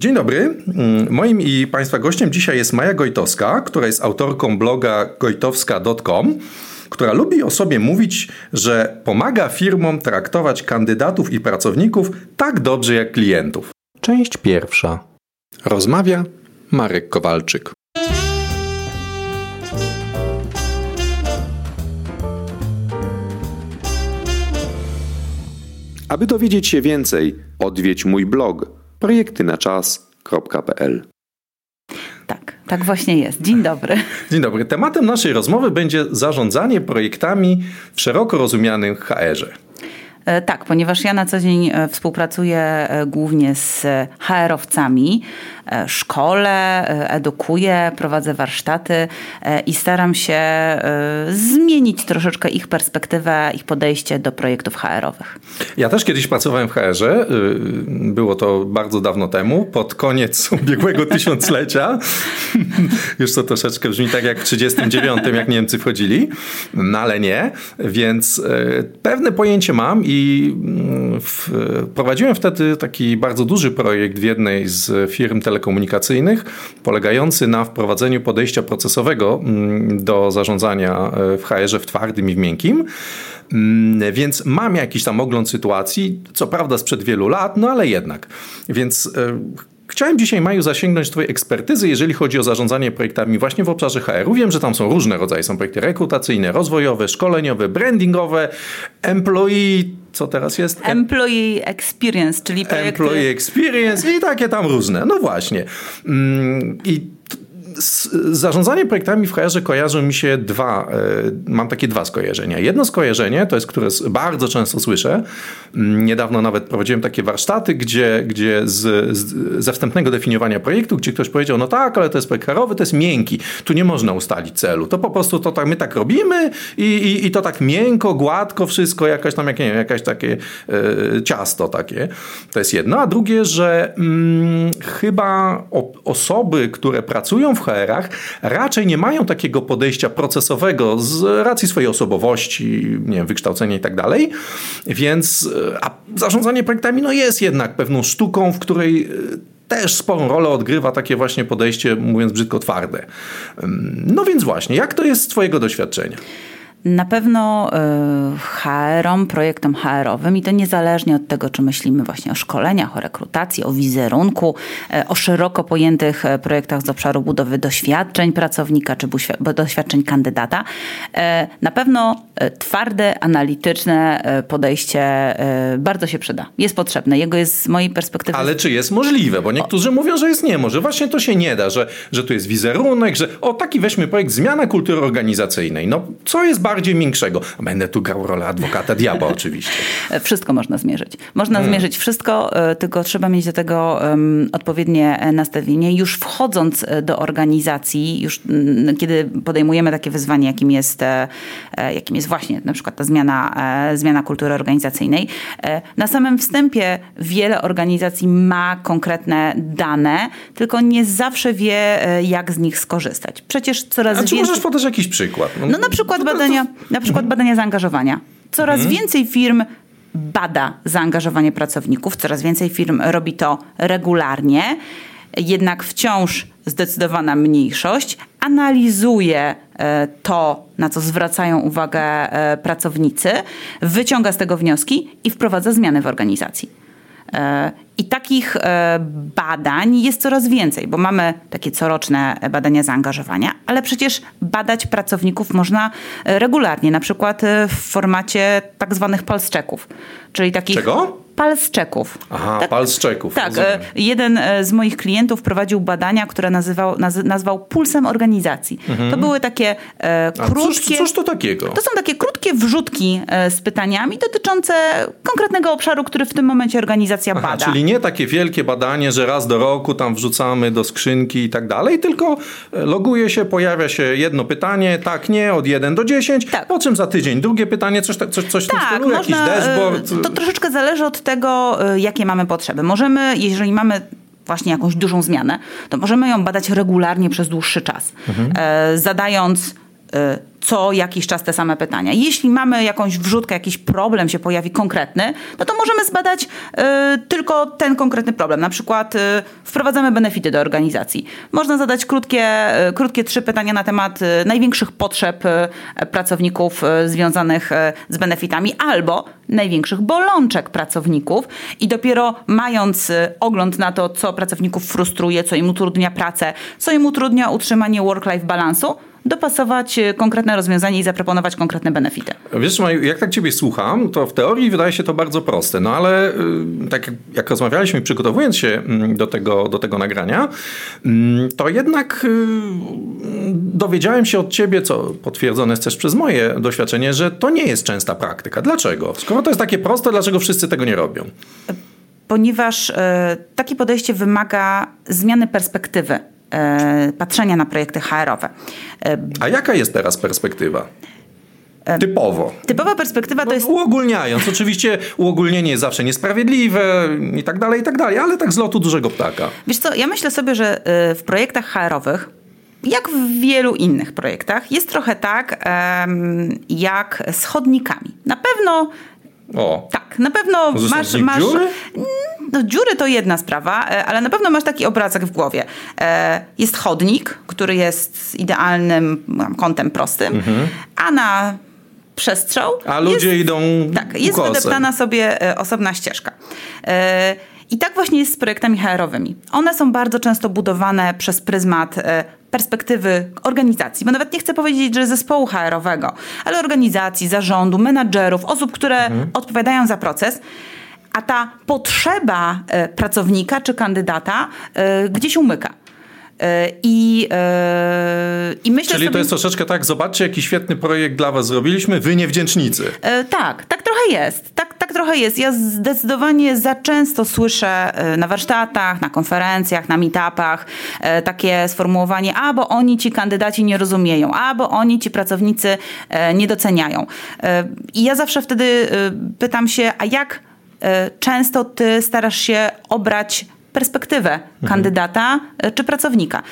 Dzień dobry. Mm, moim i Państwa gościem dzisiaj jest Maja Gojtowska, która jest autorką bloga gojtowska.com, która lubi o sobie mówić, że pomaga firmom traktować kandydatów i pracowników tak dobrze jak klientów. Część pierwsza. Rozmawia Marek Kowalczyk. Aby dowiedzieć się więcej, odwiedź mój blog projektynaczas.pl. Tak, tak właśnie jest. Dzień dobry. Dzień dobry. Tematem naszej rozmowy będzie zarządzanie projektami w szeroko rozumianym HR-ze. E, tak, ponieważ ja na co dzień e, współpracuję e, głównie z HR-owcami, szkole, edukuję, prowadzę warsztaty i staram się zmienić troszeczkę ich perspektywę, ich podejście do projektów HR-owych. Ja też kiedyś pracowałem w HR-ze. Było to bardzo dawno temu, pod koniec ubiegłego tysiąclecia. Już to troszeczkę brzmi tak jak w 39, jak Niemcy wchodzili, no ale nie. Więc pewne pojęcie mam i mm, prowadziłem wtedy taki bardzo duży projekt w jednej z firm telekomunikacyjnych, polegający na wprowadzeniu podejścia procesowego mm, do zarządzania e, w HR-ze w twardym i w miękkim. Mm, więc mam jakiś tam ogląd sytuacji, co prawda sprzed wielu lat, no ale jednak. Więc e, Chciałem dzisiaj, Maju, zasięgnąć Twojej ekspertyzy, jeżeli chodzi o zarządzanie projektami właśnie w obszarze HR-u. Wiem, że tam są różne rodzaje. Są projekty rekrutacyjne, rozwojowe, szkoleniowe, brandingowe, employee, co teraz jest? Employee Experience, czyli projekty... Employee Experience i takie tam różne. No właśnie. Mm, I zarządzanie projektami w HR-ze kojarzą mi się dwa, e, mam takie dwa skojarzenia. Jedno skojarzenie, to jest, które bardzo często słyszę, mm, niedawno nawet prowadziłem takie warsztaty, gdzie, gdzie z, z, ze wstępnego definiowania projektu, gdzie ktoś powiedział, no tak, ale to jest projekt HR-owy, to jest miękki, tu nie można ustalić celu, to po prostu to tak, my tak robimy i, i, i to tak miękko, gładko wszystko, jakaś tam, jak, nie wiem, jakaś takie e, ciasto takie, to jest jedno, a drugie, że mm, chyba o, osoby, które pracują w HR-ach raczej nie mają takiego podejścia procesowego z racji swojej osobowości, nie wiem, wykształcenia i tak dalej. Więc e, a zarządzanie projektami no jest jednak pewną sztuką, w której e, też sporą rolę odgrywa takie właśnie podejście, mówiąc brzydko, twarde. No więc właśnie, jak to jest z Twojego doświadczenia? Na pewno y, HR-om, projektom HR-owym i to niezależnie od tego, czy myślimy właśnie o szkoleniach, o rekrutacji, o wizerunku, y, o szeroko pojętych y, projektach z obszaru budowy doświadczeń pracownika czy doświadczeń kandydata. Na pewno twarde, analityczne podejście bardzo się przyda. Jest potrzebne. Jego jest z mojej perspektywy... Ale czy jest możliwe? Bo niektórzy o... mówią, że jest niemożliwe. Właśnie to się nie da, że, że tu jest wizerunek, że o taki weźmy projekt zmiana kultury organizacyjnej. No co jest bardzo bardziej miększego. Będę tu grał rolę adwokata diabła oczywiście. Wszystko można zmierzyć. Można hmm. zmierzyć wszystko, e, tylko trzeba mieć do tego um, odpowiednie e, nastawienie. Już wchodząc e, do organizacji, już m, kiedy podejmujemy takie wyzwanie, jakim jest, jakim jest właśnie na przykład ta zmiana, zmiana kultury organizacyjnej, na samym wstępie wiele organizacji ma konkretne dane, tylko nie zawsze wie, jak z nich skorzystać. Przecież coraz A czy więcej... możesz podać jakiś przykład? No, no na przykład badania badania, na przykład badania zaangażowania. Coraz mhm. więcej firm bada zaangażowanie pracowników, coraz więcej firm robi to regularnie, jednak wciąż zdecydowana mniejszość analizuje e, to, na co zwracają uwagę e, pracownicy, wyciąga z tego wnioski i wprowadza zmiany w organizacji. E, I takich e, badań jest coraz więcej, bo mamy takie coroczne badania zaangażowania, ale przecież badać pracowników można e, regularnie, na przykład w formacie tak zwanych pulse checków, czyli takich... Czego? Pals czeków. Aha, tak, pals czeków. Tak, rozumiem. jeden e, z moich klientów prowadził badania, które nazywał, nazwał pulsem organizacji. Mhm. To były takie e, krótkie... A cóż, cóż to takiego? To są takie krótkie wrzutki e, z pytaniami dotyczące konkretnego obszaru, który w tym momencie organizacja Aha, bada. Czyli nie takie wielkie badanie, że raz do roku tam wrzucamy do skrzynki i tak dalej, tylko e, loguje się, pojawia się jedno pytanie, tak, nie, od 1 do 10, tak. po czym za tydzień drugie pytanie, coś, coś, coś tak, w tym tak, stylu, można, jakiś dashboard. To troszeczkę zależy od tego, tego, y, jakie mamy potrzeby. Możemy, jeżeli mamy właśnie jakąś dużą zmianę, to możemy ją badać regularnie przez dłuższy czas, mhm. zadając y, co jakiś czas te same pytania. Jeśli mamy jakąś wrzutkę, jakiś problem się pojawi konkretny, no to możemy zbadać y, tylko ten konkretny problem. Na przykład y, wprowadzamy benefity do organizacji. Można zadać krótkie, y, krótkie trzy pytania na temat y, największych potrzeb y, pracowników y, związanych z benefitami albo największych bolączek pracowników i dopiero mając ogląd na to, co pracowników frustruje, co im utrudnia pracę, co im utrudnia utrzymanie work-life balansu, dopasować y, konkretne rozwiązanie i zaproponować konkretne benefity. Wiesz, Maju, jak tak ciebie słucham, to w teorii wydaje się to bardzo proste, no ale y, tak jak- rozmawialiśmy przygotowując się mm, do tego, do tego nagrania, mm, to jednak y, dowiedziałem się od ciebie, co potwierdzone jest też przez moje doświadczenie, że to nie jest częsta praktyka. Dlaczego? Skoro to jest takie proste, dlaczego wszyscy tego nie robią? ponieważ e, takie podejście wymaga zmiany perspektywy e, patrzenia na projekty HR-owe. E, A jaka jest teraz perspektywa? Typowo. typowa perspektywa to jest Uogólniając, oczywiście uogólnienie jest zawsze niesprawiedliwe i tak dalej, i tak dalej, ale tak z lotu dużego ptaka. Wiesz co, ja myślę sobie, że y, w projektach HR-owych, jak w wielu innych projektach, jest trochę tak jak z chodnikami. Na pewno O, tak, na pewno masz, masz. dziury? No, dziury to jedna sprawa, e, ale na pewno masz taki obrazek w głowie. E, Jest chodnik, który jest idealnym kątem prostym, Mhm. a na przestrzał. a ludzie jest, idą Tak, jest wydeptana sobie e, osobna ścieżka. I tak właśnie jest z projektami HR-owymi. One są bardzo często budowane przez pryzmat perspektywy organizacji, bo nawet nie chcę powiedzieć, że zespołu HR-owego, ale organizacji, zarządu, menadżerów, osób, które Mhm. odpowiadają za proces. A ta potrzeba e, pracownika czy kandydata e, gdzieś umyka. E, I, e, i myślę Czyli sobie... to jest troszeczkę tak, zobaczcie jaki świetny projekt dla was zrobiliśmy, wy niewdzięcznicy. E, tak, tak trochę jest. Tak, tak trochę jest. Ja zdecydowanie za często słyszę na warsztatach, na konferencjach, na meetupach takie sformułowanie, a bo oni ci kandydaci nie rozumieją, a bo oni ci pracownicy nie doceniają. I ja zawsze wtedy pytam się, a jak często ty starasz się obrać perspektywę kandydata e, czy pracownika?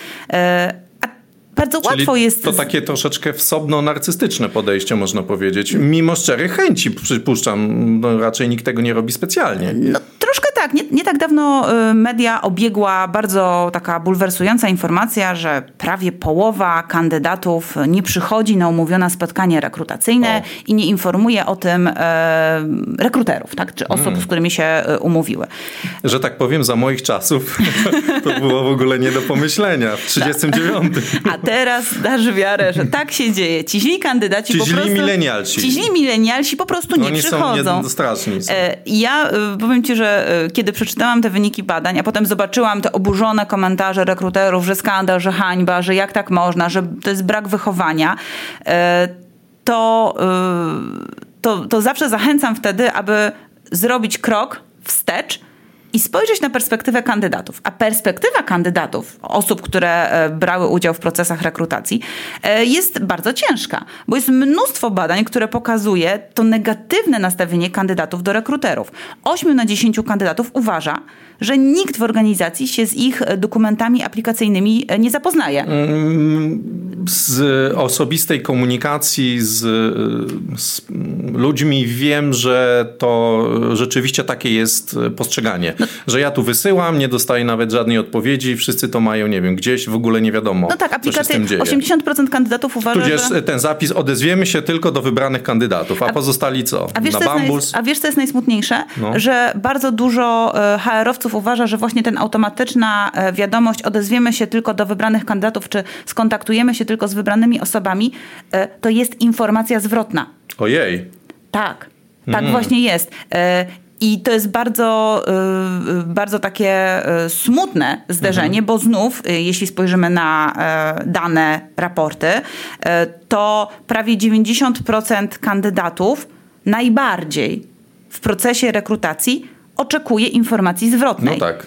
Bardzo Czyli łatwo jest... to takie troszeczkę wsobno-narcystyczne podejście, można powiedzieć. Mimo szczerych chęci, przypuszczam, no, raczej nikt tego nie robi specjalnie. No, troszkę tak. Nie, nie tak dawno y, media obiegła bardzo taka bulwersująca informacja, że prawie połowa kandydatów nie przychodzi na umówione spotkanie rekrutacyjne O. i nie informuje o tym e, rekruterów, tak? czy osób, Mm. z którymi się e, umówiły. Że tak powiem, za moich czasów to było w ogóle nie do pomyślenia. W 39. A teraz dasz wiarę, że tak się dzieje. Ci źli kandydaci Ci po źli prostu... milenialsi. Ci źli milenialsi po prostu nie Oni są przychodzą. nie, straszni. Są. E, Ja y, powiem ci, że y, kiedy przeczytałam te wyniki badań, a potem zobaczyłam te oburzone komentarze rekruterów, że skandal, że hańba, że jak tak można, że to jest brak wychowania, e, to, to, to zawsze zachęcam wtedy, aby zrobić krok wstecz i spojrzeć na perspektywę kandydatów. A perspektywa kandydatów, osób, które e, brały udział w procesach rekrutacji, e, jest bardzo ciężka, bo jest mnóstwo badań, które pokazuje to negatywne nastawienie kandydatów do rekruterów. 8 na 10 kandydatów uważa, że nikt w organizacji się z ich dokumentami aplikacyjnymi e, nie zapoznaje. Z osobistej komunikacji z, z ludźmi wiem, że to rzeczywiście takie jest postrzeganie. No. Że ja tu wysyłam, nie dostaję nawet żadnej odpowiedzi, wszyscy to mają, nie wiem, gdzieś, w ogóle nie wiadomo, No tak, dzieje. 80% kandydatów uważa, Tudzież że... ten zapis odezwiemy się tylko do wybranych kandydatów, a, pozostali co? A wiesz, Na co jest bambus? a wiesz, co jest najsmutniejsze? No. Że bardzo dużo e, HR-owców uważa, że właśnie ten automatyczna e, wiadomość, odezwiemy się tylko do wybranych kandydatów, czy skontaktujemy się tylko z wybranymi osobami, e, to jest informacja zwrotna. Ojej. Tak, tak właśnie jest. E, I to jest bardzo, e, bardzo takie smutne zderzenie, bo znów, jeśli spojrzymy na dane, raporty, to prawie 90% kandydatów najbardziej w procesie rekrutacji oczekuje informacji zwrotnej. No tak.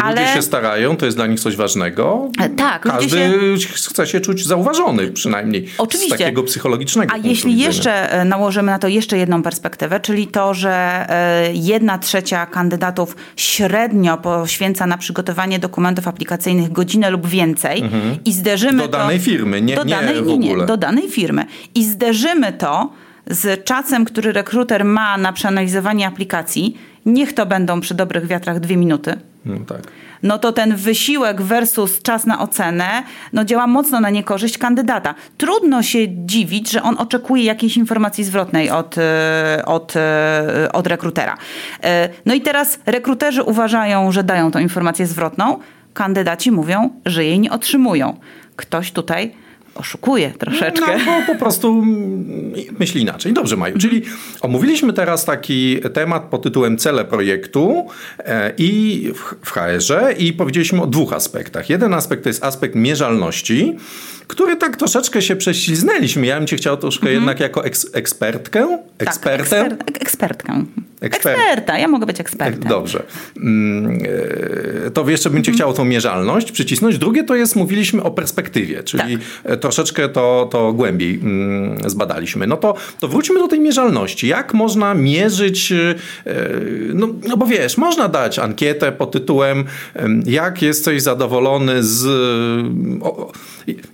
Ale... Ludzie się starają, to jest dla nich coś ważnego. Tak. Każdy się... chce się czuć zauważony przynajmniej Oczywiście. z takiego psychologicznego A jeśli jeszcze e, nałożymy na to jeszcze jedną perspektywę, czyli to, że e, jedna trzecia kandydatów średnio poświęca na przygotowanie dokumentów aplikacyjnych godzinę lub więcej mhm. i zderzymy do danej firmy, nie, do danej, nie, nie, nie, do danej firmy i zderzymy to z czasem, który rekruter ma na przeanalizowanie aplikacji, niech to będą przy dobrych wiatrach dwie minuty. No tak no to ten wysiłek versus czas na ocenę no działa mocno na niekorzyść kandydata. Trudno się dziwić, że on oczekuje jakiejś informacji zwrotnej od, e, od, e, od rekrutera. E, no i teraz rekruterzy uważają, że dają tą informację zwrotną, kandydaci mówią, że jej nie otrzymują. Ktoś tutaj oszukuje troszeczkę. No, bo po prostu myśli inaczej. Dobrze, Maju. Czyli omówiliśmy teraz taki temat pod tytułem cele projektu e, i w HR-ze i powiedzieliśmy o dwóch aspektach. Jeden aspekt to jest aspekt mierzalności, który tak troszeczkę się prześliznęliśmy. Ja bym cię chciał troszkę mhm. jednak jako eks ekspertkę, ekspertę. Tak, eksper ekspertkę. Eksper Eksperta, ja mogę być ekspertem. Dobrze. Mm, e, to jeszcze bym cię mhm. chciał tą mierzalność przycisnąć. Drugie to jest, mówiliśmy o perspektywie, czyli tak. troszeczkę to, to głębiej mm, zbadaliśmy. No to, to wróćmy do tej mierzalności. Jak można mierzyć, e, no, no bo wiesz, można dać ankietę pod tytułem jak jesteś zadowolony z...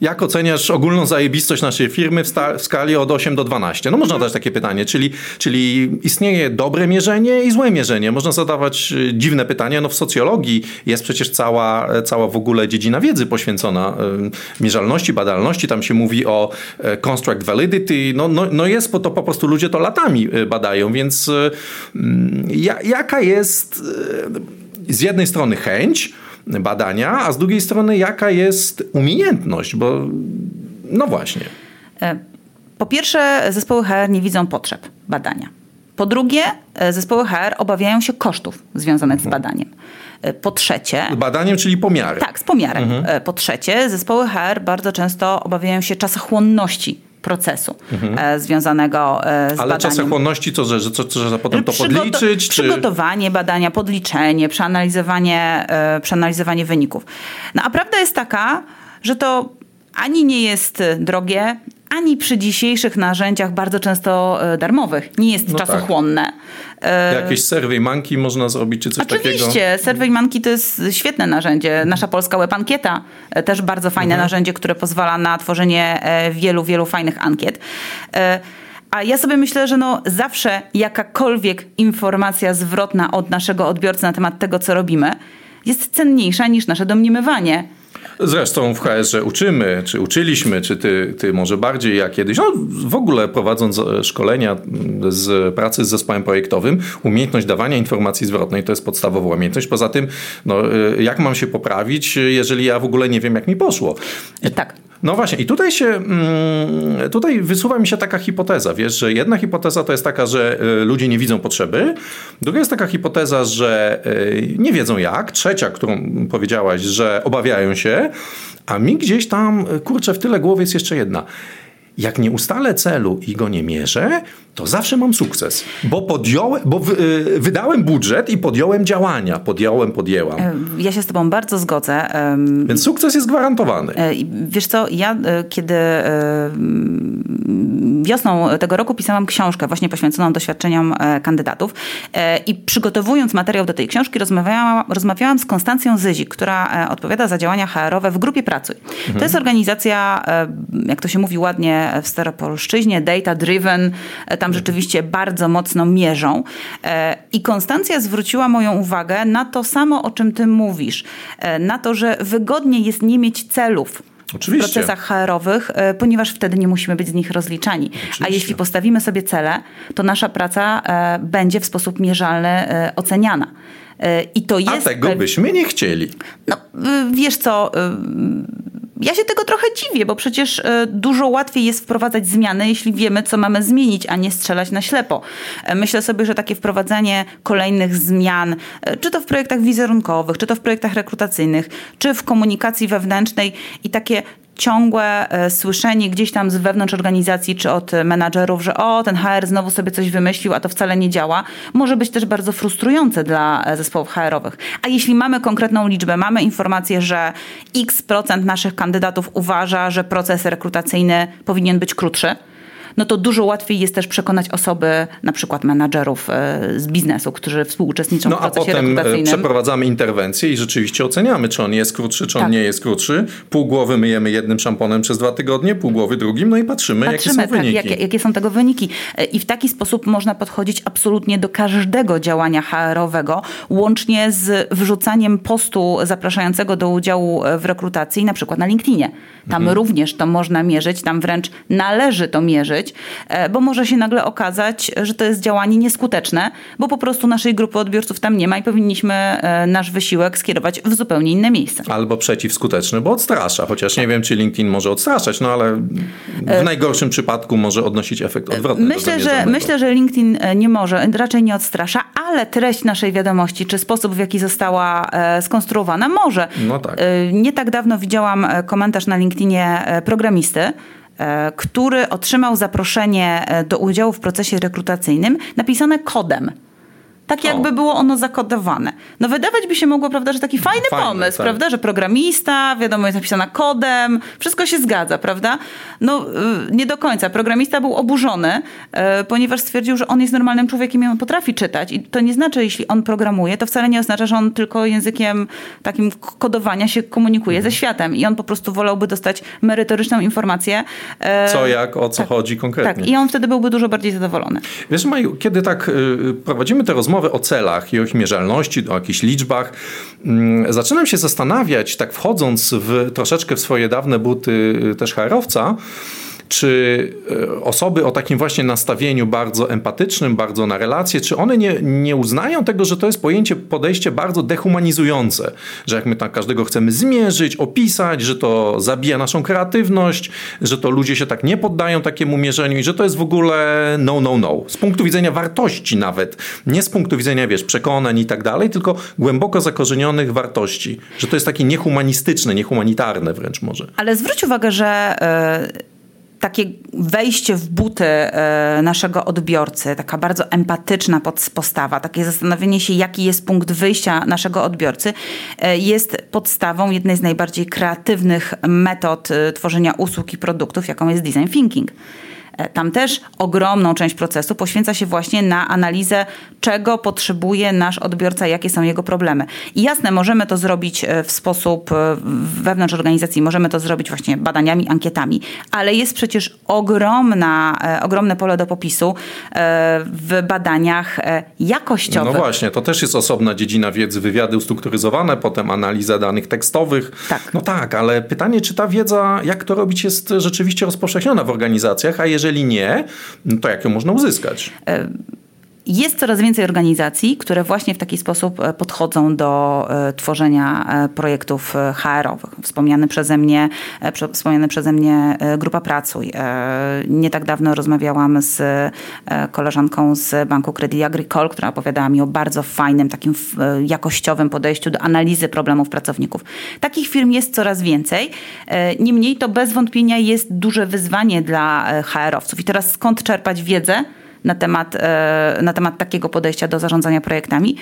Jak oceniasz ogólną zajebistość naszej firmy w, w skali od 8 do 12? No można mhm. dać takie pytanie, czyli, czyli istnieje dobre mierzenie i złe mierzenie. Można zadawać y, dziwne pytania. No w socjologii jest przecież cała, cała w ogóle dziedzina wiedzy poświęcona y, mierzalności, badalności. Tam się mówi o y, construct validity. No, no, no jest, bo to po prostu ludzie to latami badają, więc mm, jaka jest z jednej strony chęć, badania, a z drugiej strony jaka jest umiejętność, bo no właśnie. E, po pierwsze, zespoły HR nie widzą potrzeb badania. Po drugie, e, zespoły HR obawiają się kosztów związanych z mhm. badaniem. E, po trzecie. Z badaniem, czyli pomiary. Tak, z pomiarem. Mhm. Po trzecie, zespoły HR bardzo często obawiają się czasochłonności procesu mhm. e, związanego e, z Ale badaniem. Ale czasochłonności co, że, że, co, że potem to Przygoto podliczyć? Przygotowanie czy... badania, podliczenie, przeanalizowanie, e, przeanalizowanie wyników. No a prawda jest taka, że to ani nie jest drogie, ani przy dzisiejszych narzędziach bardzo często e, darmowych nie jest no czasochłonne. Tak. Jakieś survey monkey można zrobić, czy coś Oczywiście. takiego? Oczywiście, survey monkey to jest świetne narzędzie. Nasza polska web ankieta, e, też bardzo fajne mhm. narzędzie, które pozwala na tworzenie wielu, wielu fajnych ankiet. A ja sobie myślę, że no zawsze jakakolwiek informacja zwrotna od naszego odbiorcy na temat tego, co robimy, jest cenniejsza niż nasze domniemywanie. Zresztą w HR uczymy, czy uczyliśmy, czy ty, ty może bardziej jak kiedyś, no w ogóle prowadząc e, szkolenia z pracy z zespołem projektowym, umiejętność dawania informacji zwrotnej to jest podstawowa umiejętność. Poza tym, no, e, jak mam się poprawić, jeżeli ja w ogóle nie wiem, jak mi poszło. I... Tak. No właśnie, i tutaj się, mm, tutaj wysuwa mi się taka hipoteza, wiesz, że jedna hipoteza to jest taka, że e, ludzie nie widzą potrzeby, druga jest taka hipoteza, że nie wiedzą jak, trzecia, którą powiedziałaś, że obawiają się, a mi gdzieś tam, kurczę, w tyle głowy jest jeszcze jedna. Jak nie ustalę celu i go nie mierzę, to zawsze mam sukces, bo podjąłem, bo y, wydałem budżet i podjąłem działania, podjąłem, podjęłam. Ja się z tobą bardzo zgodzę. Więc sukces jest gwarantowany. E, wiesz co, ja e, kiedy e, wiosną tego roku pisałam książkę właśnie poświęconą doświadczeniom kandydatów i przygotowując materiał do tej książki rozmawiałam, rozmawiałam z Konstancją Zyzik, która odpowiada za działania HR-owe w Grupie Pracuj. Mhm. To jest organizacja, jak to się mówi ładnie w Staropolszczyźnie, data driven, tam rzeczywiście bardzo mocno mierzą. E, I Konstancja zwróciła moją uwagę na to samo, o czym ty mówisz. E, na to, że wygodniej jest nie mieć celów. Oczywiście. w procesach HR-owych, e, ponieważ wtedy nie musimy być z nich rozliczani. Oczywiście. A jeśli postawimy sobie cele, to nasza praca będzie w sposób mierzalny oceniana. I to jest. A tego byśmy nie chcieli. No, wiesz co ja się tego trochę dziwię, bo przecież e, dużo łatwiej jest wprowadzać zmiany, jeśli wiemy, co mamy zmienić, a nie strzelać na ślepo. E, myślę sobie, że takie wprowadzanie kolejnych zmian, e, czy to w projektach wizerunkowych, czy to w projektach rekrutacyjnych, czy w komunikacji wewnętrznej i takie ciągłe e, słyszenie gdzieś tam z wewnątrz organizacji czy od menadżerów, że o, ten HR znowu sobie coś wymyślił, a to wcale nie działa, może być też bardzo frustrujące dla e, zespołów HR-owych. A jeśli mamy konkretną liczbę, mamy informację, że x procent naszych kandydatów uważa, że proces rekrutacyjny powinien być krótszy, no to dużo łatwiej jest też przekonać osoby, na przykład menadżerów e, z biznesu, którzy współuczestniczą no, w procesie a potem e, przeprowadzamy interwencję i rzeczywiście oceniamy, czy on jest krótszy, czy on Tak. nie jest krótszy. Pół głowy myjemy jednym szamponem przez dwa tygodnie, pół głowy drugim, no i patrzymy, Patrzymy, jakie są wyniki. Tak, jakie, jakie są tego wyniki. E, I w taki sposób można podchodzić absolutnie do każdego działania HR-owego, łącznie z wrzucaniem postu zapraszającego do udziału w rekrutacji, na przykład na LinkedInie. Tam Mhm. również to można mierzyć, tam wręcz należy to mierzyć, e, bo może się nagle okazać, że to jest działanie nieskuteczne, bo po prostu naszej grupy odbiorców tam nie ma i powinniśmy e, nasz wysiłek skierować w zupełnie inne miejsce. Albo przeciwskuteczny, bo odstrasza. Chociaż nie wiem, czy LinkedIn może odstraszać, no ale w najgorszym przypadku może odnosić efekt odwrotny. E, Myślę że, myślę, że LinkedIn e, nie może, raczej nie odstrasza, ale treść naszej wiadomości, czy sposób, w jaki została e, skonstruowana, może. No tak. E, Nie tak dawno widziałam e, komentarz na LinkedInie e, programisty, e, który otrzymał zaproszenie e, do udziału w procesie rekrutacyjnym napisane kodem. Tak jakby było ono zakodowane. No wydawać by się mogło, prawda, że taki fajny Fajne, pomysł, tak. prawda, że programista, wiadomo, jest napisana kodem, wszystko się zgadza, prawda? No y, nie do końca. Programista był oburzony, y, ponieważ stwierdził, że on jest normalnym człowiekiem i on potrafi czytać. I to nie znaczy, jeśli on programuje, to wcale nie oznacza, że on tylko językiem takim kodowania się komunikuje Mhm. ze światem. I on po prostu wolałby dostać merytoryczną informację. e, Co, jak, o co chodzi konkretnie. Tak, i on wtedy byłby dużo bardziej zadowolony. Wiesz, Maju, kiedy tak y, prowadzimy te rozmowy o celach i o ich mierzalności, o jakichś liczbach, mm, zaczynam się zastanawiać, tak wchodząc w, troszeczkę w swoje dawne buty y, też HR-owca, czy y, osoby o takim właśnie nastawieniu bardzo empatycznym, bardzo na relacje, czy one nie, nie uznają tego, że to jest pojęcie, podejście bardzo dehumanizujące, że jak my tak każdego chcemy zmierzyć, opisać, że to zabija naszą kreatywność, że to ludzie się tak nie poddają takiemu mierzeniu i że to jest w ogóle no, no, no. Z punktu widzenia wartości nawet, nie z punktu widzenia, wiesz, przekonań i tak dalej, tylko głęboko zakorzenionych wartości, że to jest takie niehumanistyczne, niehumanitarne wręcz może. Ale zwróć uwagę, że e, takie wejście w buty e, naszego odbiorcy, taka bardzo empatyczna postawa, takie zastanowienie się, jaki jest punkt wyjścia naszego odbiorcy, e, jest podstawą jednej z najbardziej kreatywnych metod e, tworzenia usług i produktów, jaką jest design thinking. E, Tam też ogromną część procesu poświęca się właśnie na analizę, czego potrzebuje nasz odbiorca, jakie są jego problemy. I jasne, możemy to zrobić e, w sposób e, wewnątrz organizacji, możemy to zrobić właśnie badaniami, ankietami, ale jest przecież ogromna, ogromne pole do popisu w badaniach e, jakościowych. No właśnie, to też jest osobna dziedzina wiedzy, wywiady ustrukturyzowane, potem analiza danych tekstowych. Tak. No tak, ale pytanie, czy ta wiedza, jak to robić, jest rzeczywiście rozpowszechniona w organizacjach, a jeżeli nie, no to jak ją można uzyskać? Jest coraz więcej organizacji, które właśnie w taki sposób e, podchodzą do e, tworzenia e, projektów HR-owych. Wspomniany przeze mnie, wspomniany przeze mnie Grupa Pracuj. Nie tak dawno rozmawiałam z koleżanką z Banku Credit Agricole, która opowiadała mi o bardzo fajnym, takim jakościowym podejściu do analizy problemów pracowników. Takich firm jest coraz więcej. Niemniej to bez wątpienia jest duże wyzwanie dla HR-owców. I teraz skąd czerpać wiedzę? Na temat, e, na temat takiego podejścia do zarządzania projektami.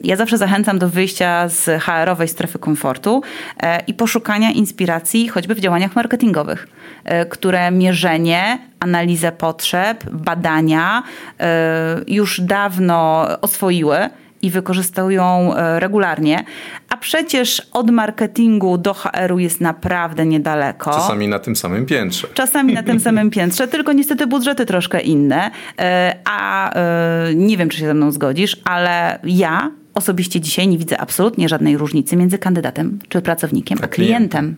Ja zawsze zachęcam do wyjścia z HR-owej strefy komfortu e, i poszukania inspiracji choćby w działaniach marketingowych, e, które mierzenie, analizę potrzeb, badania już dawno oswoiły i wykorzystują e, regularnie, a przecież od marketingu do HR-u jest naprawdę niedaleko. Czasami na tym samym piętrze. Czasami na tym samym piętrze, tylko niestety budżety troszkę inne. E, A e, nie wiem, czy się ze mną zgodzisz, ale ja osobiście dzisiaj nie widzę absolutnie żadnej różnicy między kandydatem czy pracownikiem, a klientem.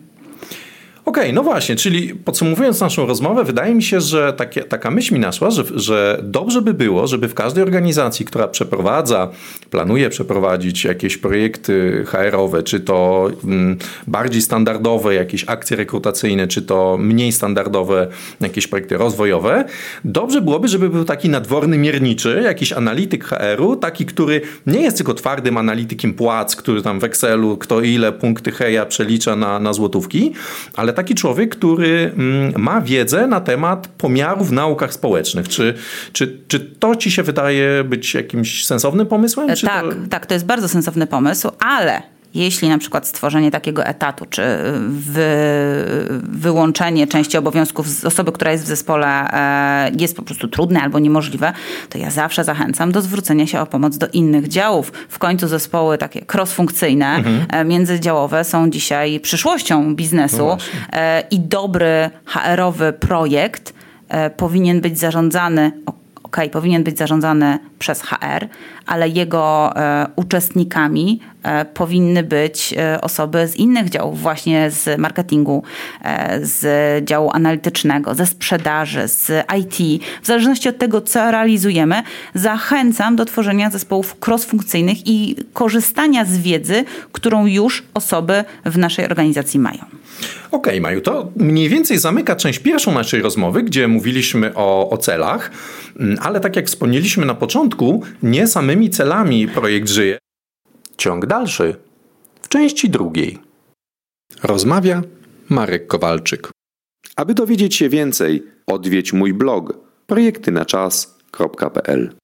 Okej, no właśnie, czyli podsumowując naszą rozmowę, wydaje mi się, że takie, taka myśl mi naszła, że, że dobrze by było, żeby w każdej organizacji, która przeprowadza, planuje przeprowadzić jakieś projekty HR-owe, czy to mm, bardziej standardowe, jakieś akcje rekrutacyjne, czy to mniej standardowe, jakieś projekty rozwojowe, dobrze byłoby, żeby był taki nadworny mierniczy, jakiś analityk HR-u, taki, który nie jest tylko twardym analitykiem płac, który tam w Excelu kto ile punkty heja przelicza na, na złotówki, ale taki człowiek, który mm, ma wiedzę na temat pomiarów w naukach społecznych. Czy, czy, czy to ci się wydaje być jakimś sensownym pomysłem? Czy tak, to... tak, to jest bardzo sensowny pomysł, ale jeśli na przykład stworzenie takiego etatu, czy wy, wyłączenie części obowiązków z osoby, która jest w zespole e, jest po prostu trudne albo niemożliwe, to ja zawsze zachęcam do zwrócenia się o pomoc do innych działów. W końcu zespoły takie cross-funkcyjne, mhm. E, międzydziałowe są dzisiaj przyszłością biznesu no i dobry HR-owy projekt powinien być zarządzany ok, powinien być zarządzany przez HR, ale jego e, uczestnikami e, powinny być e, osoby z innych działów, właśnie z marketingu, e, z działu analitycznego, ze sprzedaży, z IT. W zależności od tego, co realizujemy, zachęcam do tworzenia zespołów cross-funkcyjnych i korzystania z wiedzy, którą już osoby w naszej organizacji mają. Okej, okay, Maju, to mniej więcej zamyka część pierwszą naszej rozmowy, gdzie mówiliśmy o, o celach, mm, ale tak jak wspomnieliśmy na początku, nie samymi celami projekt żyje. Ciąg dalszy w części drugiej. Rozmawia Marek Kowalczyk. Aby dowiedzieć się więcej, odwiedź mój blog projektynaczas.pl.